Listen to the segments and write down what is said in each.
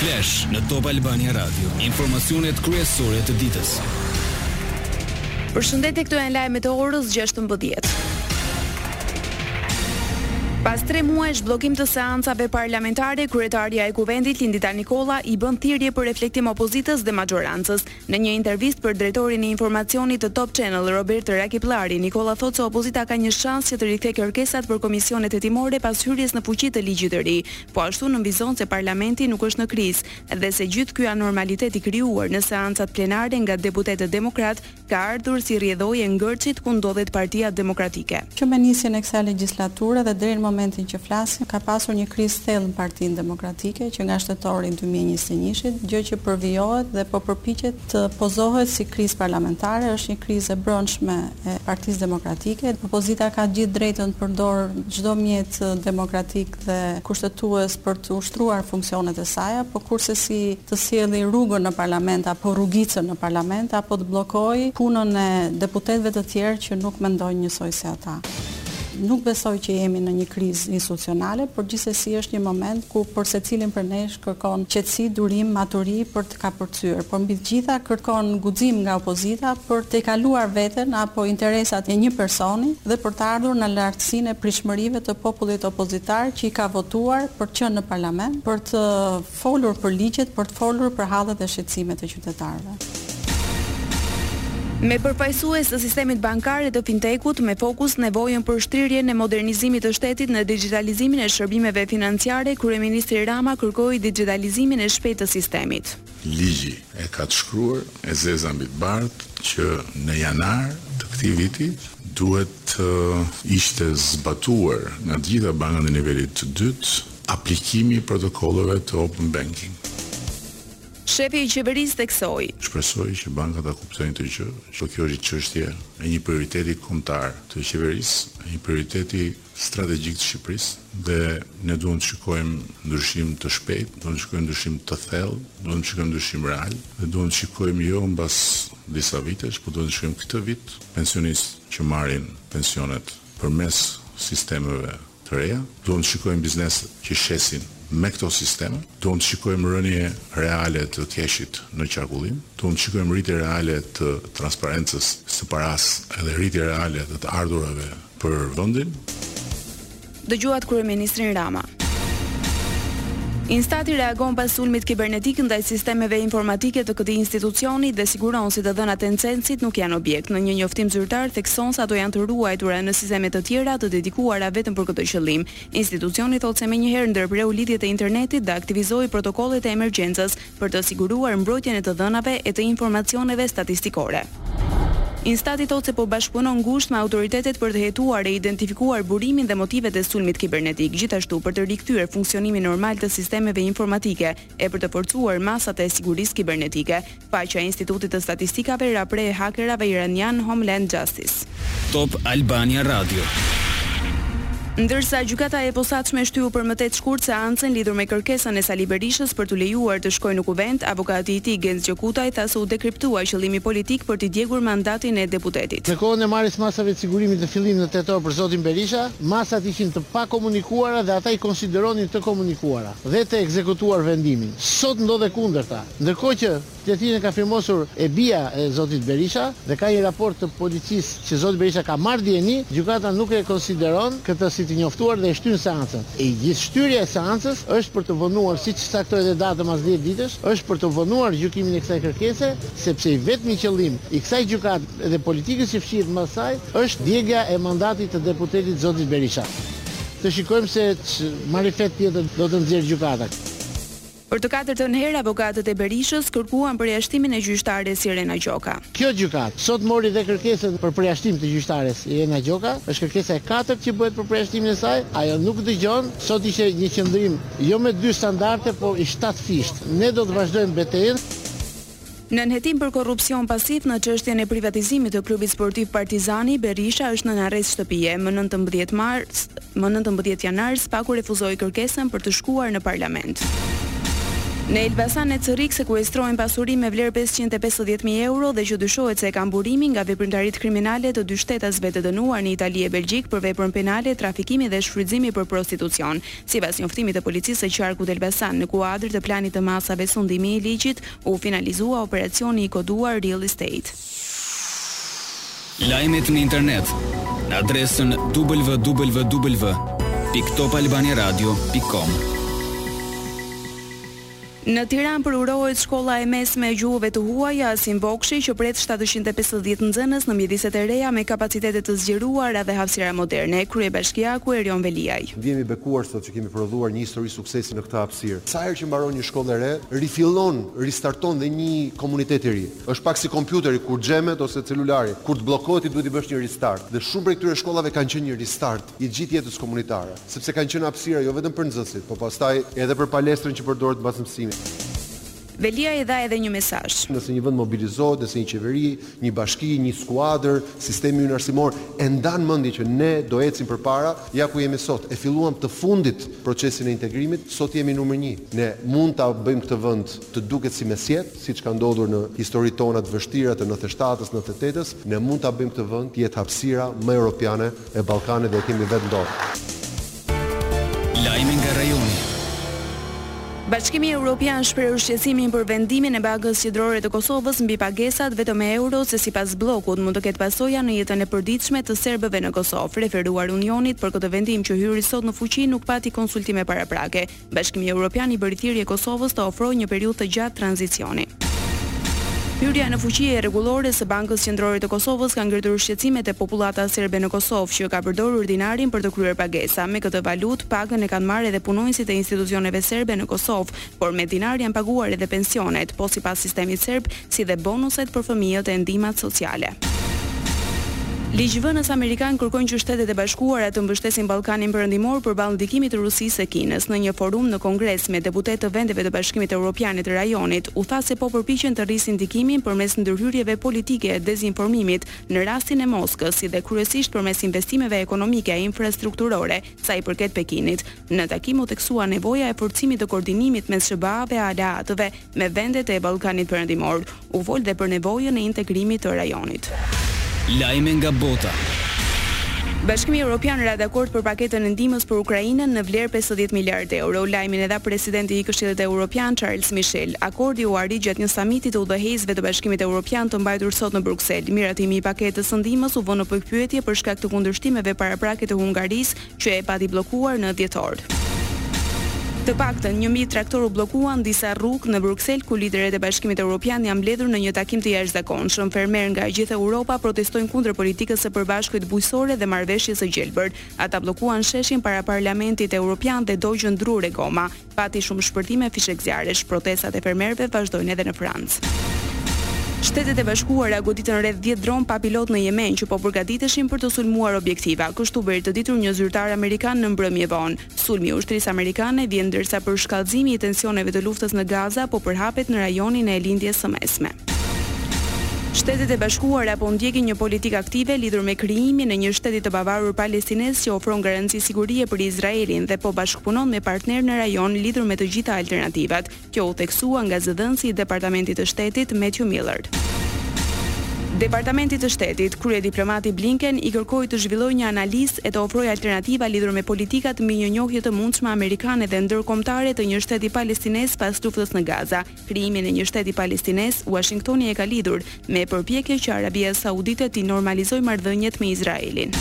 Flash në Top Albania Radio, informacionet kryesore të ditës. Përshëndetje, këto janë lajmet e orës 16. Pas tre muajsh bllokim të seancave parlamentare, kryetarja e Kuvendit Lindita Nikolla i bën thirrje për reflektim opozitës dhe maxhorancës. Në një intervistë për drejtorin e informacionit të Top Channel Robert Rakipllari, Nikolla thotë se opozita ka një shans që të rikthejë kërkesat për komisionet hetimore pas hyrjes në fuqi të ligjit të ri, Po ashtu nënvizon se parlamenti nuk është në krizë dhe se gjithë ky anormalitet i krijuar në seancat plenare nga deputetët demokratë ka ardhur si rrjedhojë e ngërçit ku ndodhet Partia Demokratike. Që me nisjen e kësaj legjislature dhe deri në momentin që flasim ka pasur një krizë thellë në Partinë Demokratike që nga shtetori i dy mijë e njëzet e njëit, gjë që përvijohet dhe po përpiqet të pozohet si krizë parlamentare, është një krizë e brendshme e Partisë Demokratike. Opozita ka gjithë të drejtën të përdorë çdo mjet demokratik dhe kushtetues për të ushtruar funksionet e saj, po kurrsesi të sjelli rrugën në parlament apo rrugicën në parlament apo të bllokojë punën e deputetëve të tjerë që nuk mendojnë njësoj si ata. Nuk besoj që jemi në një krizë institucionale, por gjithsesi është një moment ku për secilin prej nesh kërkon qetësi, durim, maturi për kapërcyer, por mbi të gjitha kërkon guxim nga opozita për të tejkaluar veten apo interesat e një personi dhe për të ardhur në lartësinë e pritshmërive të popullit opozitar që i ka votuar për të qenë në parlament, për të folur për ligjet, për të folur për hallet e shqetësimet e qytetarëve. Me përfaqësues të sistemit bankar e të fintech-ut me fokus nevojën për shtrirjen e modernizimit të shtetit në dixhitalizimin e shërbimeve financiare, kryeministri Rama kërkoi dixhitalizim alizimin e shpejtë të sistemit. Ligji e ka të shkruar e zeza mbi të bardhë që në janar të këtij viti duhet të ishte zbatuar nga të gjitha bankat e nivelit të dytë aplikimi i protokolleve të Open Banking. Shefi i qeverisë theksoi. Shpresoj që bankat ta kuptojnë këtë gjë, që kjo është një çështje e një prioriteti kombëtar të qeverisë, një prioriteti strategjik të Shqipërisë dhe ne duam të shikojmë ndryshim të shpejtë, duam të shikojmë ndryshim të thellë, duam të shikojmë ndryshim real dhe duam të shikojmë jo mbas disa vitesh, por duam të shikojmë këtë vit pensionistë që marrin pensionet përmes sistemeve të reja, duam të shikojmë bizneset që shesin me këto sisteme, duam të shikojmë rënie reale të keshit në qarkullim, duam të shikojmë rritje reale të transparencës së parasë edhe rritje reale të të ardhurave për vendin. Dëgjuat kryeministrin Rama. Instati reagon pas sulmit kibernetik ndaj sistemeve informatike të këtij institucioni dhe siguron se të dhënat e Censit nuk janë objekt. Në një njoftim zyrtar thekson se ato janë të ruajtura në sisteme të tjera të dedikuara vetëm për këtë qëllim. Institucioni thotë se menjëherë ndërpreu lidhjet e internetit dhe aktivizoi protokollet e emergjencës për të siguruar mbrojtjen e të dhënave e të informacioneve statistikore. Instati thotë se po bashkëpunon ngushtë me autoritetet për të hetuar e identifikuar burimin dhe motivet e sulmit kibernetik, gjithashtu për të rikthyer funksionimin normal të sistemeve informatike e për të forcuar masat e sigurisë kibernetike. Faqja e Institutit të Statistikave ra pre e hakerave iranianë Homeland Justice. Top Albania Radio. Ndërsa, Gjykata e Posaçme shtyu për më tetë shkurt seancën lidhur me kërkesën e Sali Berishës për t'u lejuar të shkojë në Kuvend, avokati i tij, Genc Gjokutaj, tha se u dekriptua qëllimi politik për t'i djegur mandatin e deputetit. Në kohën e marrjes masave të sigurimit në fillim në tetor për zotin Berisha, masat ishin të pakomunikuara dhe ata i konsideronin të komunikuara dhe të ekzekutuar vendimin. Sot ndodh e kundërta. Ndërkohë që Të tillin e ka firmosur e bija e zotit Berisha dhe ka një raport të policisë që zoti Berisha ka marrë dijeni, gjykata nuk e konsideron këtë si të njoftuar dhe e shtyn seancën. E gjithë shtyrja e seancës është për të vonuar, siç caktoi dhe datën mas dhjetë ditësh, është për të vonuar gjykimin e kësaj kërkese, sepse i vetmi qëllim i kësaj gjykate dhe politikës që fshihet mas saj është djegia e mandatit të deputetit zotit Berisha. Të shikojmë se ç'marifet tjetër do të nxjerrë gjykata. Për të katërtën herë avokatët e Berishës kërkuan përjashtimin e gjyqtares Irena Gjoka. Kjo gjykatë sot mori dhe kërkesën për përjashtim të gjyqtares Irena Gjoka. Është kërkesa e katërt që bëhet për përjashtimin e saj. Ajo nuk dëgjon. Sot ishte një qëndrim jo me dy standarde, por i shtatëfishtë. Ne do të vazhdojmë betejën. Nën hetim për korrupsion pasiv në çështjen e privatizimit të klubit sportiv Partizani, Berisha është nën arrest shtëpie. Më nëntëmbëdhjetë mars, më nëntëmbëdhjetë janar, SPAK-u refuzoi kërkesën për të shkuar në Parlament. Në Elbasan e Cërrik sekuestrohen pasuri me vlerë pesëqind e pesëdhjetë mijë euro dhe që dyshohet se e kanë burimin nga veprimtaritë kriminale të dy shtetasve të dënuar në Itali e Belgjikë për veprën penale Trafikimi dhe shfrytëzimi për prostitucion. Sipas njoftimit të Policisë së Qarkut Elbasan, në kuadër të planit të masave sundimi i ligjit, U finalizua operacioni i koduar Real Estate. Lajmet në internet në adresën www.topalbaniaradio.com. Në Tiranë përurohet shkolla e mesme e gjuhëve të huaja Asim Vokshi që pret shtatëqind e pesëdhjetë nxënës në mjediset e reja me kapacitete të zgjeruara dhe hapësira moderne, kryebashkiaku Erion Veliaj. Ndjehemi bekuar sot që kemi prodhuar një histori sesi në këtë hapësirë. Sa herë që mbaron një shkollë e re, rifillon, ristarton dhe një komunitet i ri. Është pak si kompjuteri, kur xhemet ose celulari, kur të bllokohet ti duhet t'i bësh një ristart. Dhe shumë prej këtyre shkollave kanë qenë një ristart i gjithë jetës komunitare, sepse kanë qenë hapësira jo vetëm për nxënësit, por pastaj edhe për palestrën që përdoret mbas mësimit. Veliaj dha edhe një mesazh. Nëse një vend mobilizohet, nëse një qeveri, një bashki, një skuadër, sistemi ynë arsimor, e ndan mendjen që ne do ecim përpara, ja ku jemi sot. E filluam të fundit procesin e integrimit, sot jemi numër një. Ne mund ta bëjmë këtë vend të duket si mesjetë, siç ka ndodhur në historitë tona të vështira të nëntëdhjetë e shtatës, nëntëdhjetë e tetës, ne mund ta bëjmë këtë vend të jetë hapësira më europiane, E Ballkanit dhe e kemi vetë në dorë. Lajme nga rajoni. Bashkimi Europian shprehu shqetësimin për vendimin e Bankës Qendrore të Kosovës mbi pagesat vetëm me euro se sipas bllokut mund të ketë pasoja në jetën e përditshme të serbëve në Kosovë. Referuar Unionit për këtë vendim që hyri sot në fuqi nuk pati konsultime paraprake. Bashkimi Europian i bëri thirrje Kosovës të ofrojë një periudhë të gjatë tranzicioni. Hyrja në fuqi e rregullores së Bankës Qendrore të Kosovës ka ngritur shqetësime te popullata serbe në Kosovë, që ka përdorur dinarin për të kryer pagesa. Me këtë valutë, pagën e kanë marrë edhe punonjësit e institucioneve serbe në Kosovë, por me dinar janë paguar edhe pensionet, po sipas sistemit serb, si dhe bonuset për fëmijët e ndihmat sociale. Ligjvënës amerikanë kërkojnë që Shtetet e Bashkuara të mbështesin Ballkanin Perëndimor përballë ndikimit të Rusisë e Kinës. Në një forum në Kongres me deputetë të vendeve të Bashkimit Europian e të rajonit, u tha se po përpiqen të rrisin ndikimin përmes ndërhyrjeve politike e dezinformimit në rastin e Moskës, si dhe kryesisht përmes investimeve ekonomike e infrastrukturore sa i përket Pekinit. Në takim u theksua nevoja e forcimit të koordinimit mes SHBA-ve e aleatëve, me vendet e Ballkanit Perëndimor, u fol dhe për nevojën e integrimit të rajonit. Lajme nga bota. Bashkimi Europian ra dakord për paketën e ndihmës për Ukrainën në vlerë pesëdhjetë miliardë euro. Lajmin e dha presidenti i Këshillit Europian, Charles Michel. Akordi u arrit gjatë një samiti të udhëheqësve të Bashkimit Europian të mbajtur sot në Bruksel. Miratimi i paketës së ndihmës u vu në pikëpyetje për shkak të kundërshtimeve paraprake të Hungarisë që e pati bllokuar në dhjetor. Të paktën një mijë traktorë bllokuan disa rrugë në Bruksel, ku liderët e Bashkimit Europian janë mbledhur në një takim të jashtëzakonshëm. Fermerë nga e gjithë Europa protestojnë kundër politikës së përbashkët bujqësore dhe marrëveshjes së gjelbër. Ata bllokuan sheshin para Parlamentit Europian dhe dogjën drurë e goma. Pati shumë shpërthime fishekzjarresh, protestat e fermerëve vazhdojnë edhe në Francë. Shtetet e Bashkuara goditën rreth dhjetë dronë pa pilot në Jemen që po përgatiteshin për të sulmuar objektiva. Kështu bëri të ditur një zyrtar amerikan mbrëmë vonë. Sulmi i ushtrisë amerikane vjen ndërsa përshkallëzimi i tensioneve të luftës në Gaza po përhapet në rajonin e Lindjes së Mesme. Shtetet e Bashkuara po ndjekin një politikë aktive lidhur me krijimin e një shteti të pavarur palestinez që ofron garanci sigurie për Izraelin dhe po bashkëpunon me partnerë në rajon lidhur me të gjitha alternativat. Kjo u theksua nga zëdhënësi i Departamentit të Shtetit, Matthew Miller. Departamentit të Shtetit, kryediplomati Blinken i kërkoi të zhvillojë një analizë e të ofrojë alternativa lidhur me politikat mbi një njohje të mundshme amerikane dhe ndërkombëtare të një shteti palestinez pas luftës në Gaza, Krijimin e një shteti palestinez, Uashingtoni e ka lidhur me përpjekje që Arabia Saudite t'i normalizojë marrëdhëniet me Izraelin.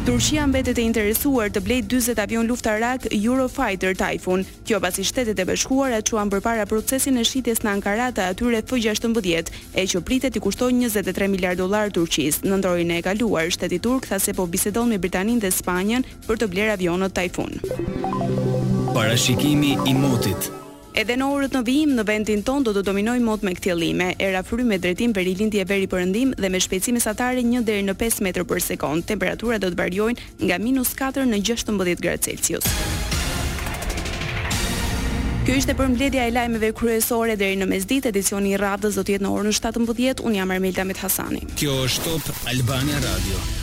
Turqia mbetet e interesuar të blejë dyzet avionë luftarakë Eurofighter Typhoon, kjo pasi Shtetet e Bashkuara çuan përpara procesin e shitjes në Ankara të atyre F gjashtëmbëdhjetë, e që pritet t'i kushtojë njëzet e tre miliardë dollarë Turqisë. Nëntorin e kaluar, shteti turk tha se po bisedon me Britaninë dhe Spanjën për të blerë avionët Typhoon. Parashikimi i motit. Edhe në orët në vijim, në vendin tonë do të dominojë mot me kthjellime, era fryn me drejtim verilindje-veriperëndim dhe me shpejtësi mesatare një deri në pesë metra për sekondë. Temperaturat do të variojnë nga minus katër në gjashtëmbëdhjetë gradë celsius. Kjo ishte përmbledhja e lajmeve kryesore deri në mesditë. Edicioni i radhës do të jetë në orën shtatëmbëdhjetë. Unë jam Armelda Methasani. Kjo është Top Albania Radio.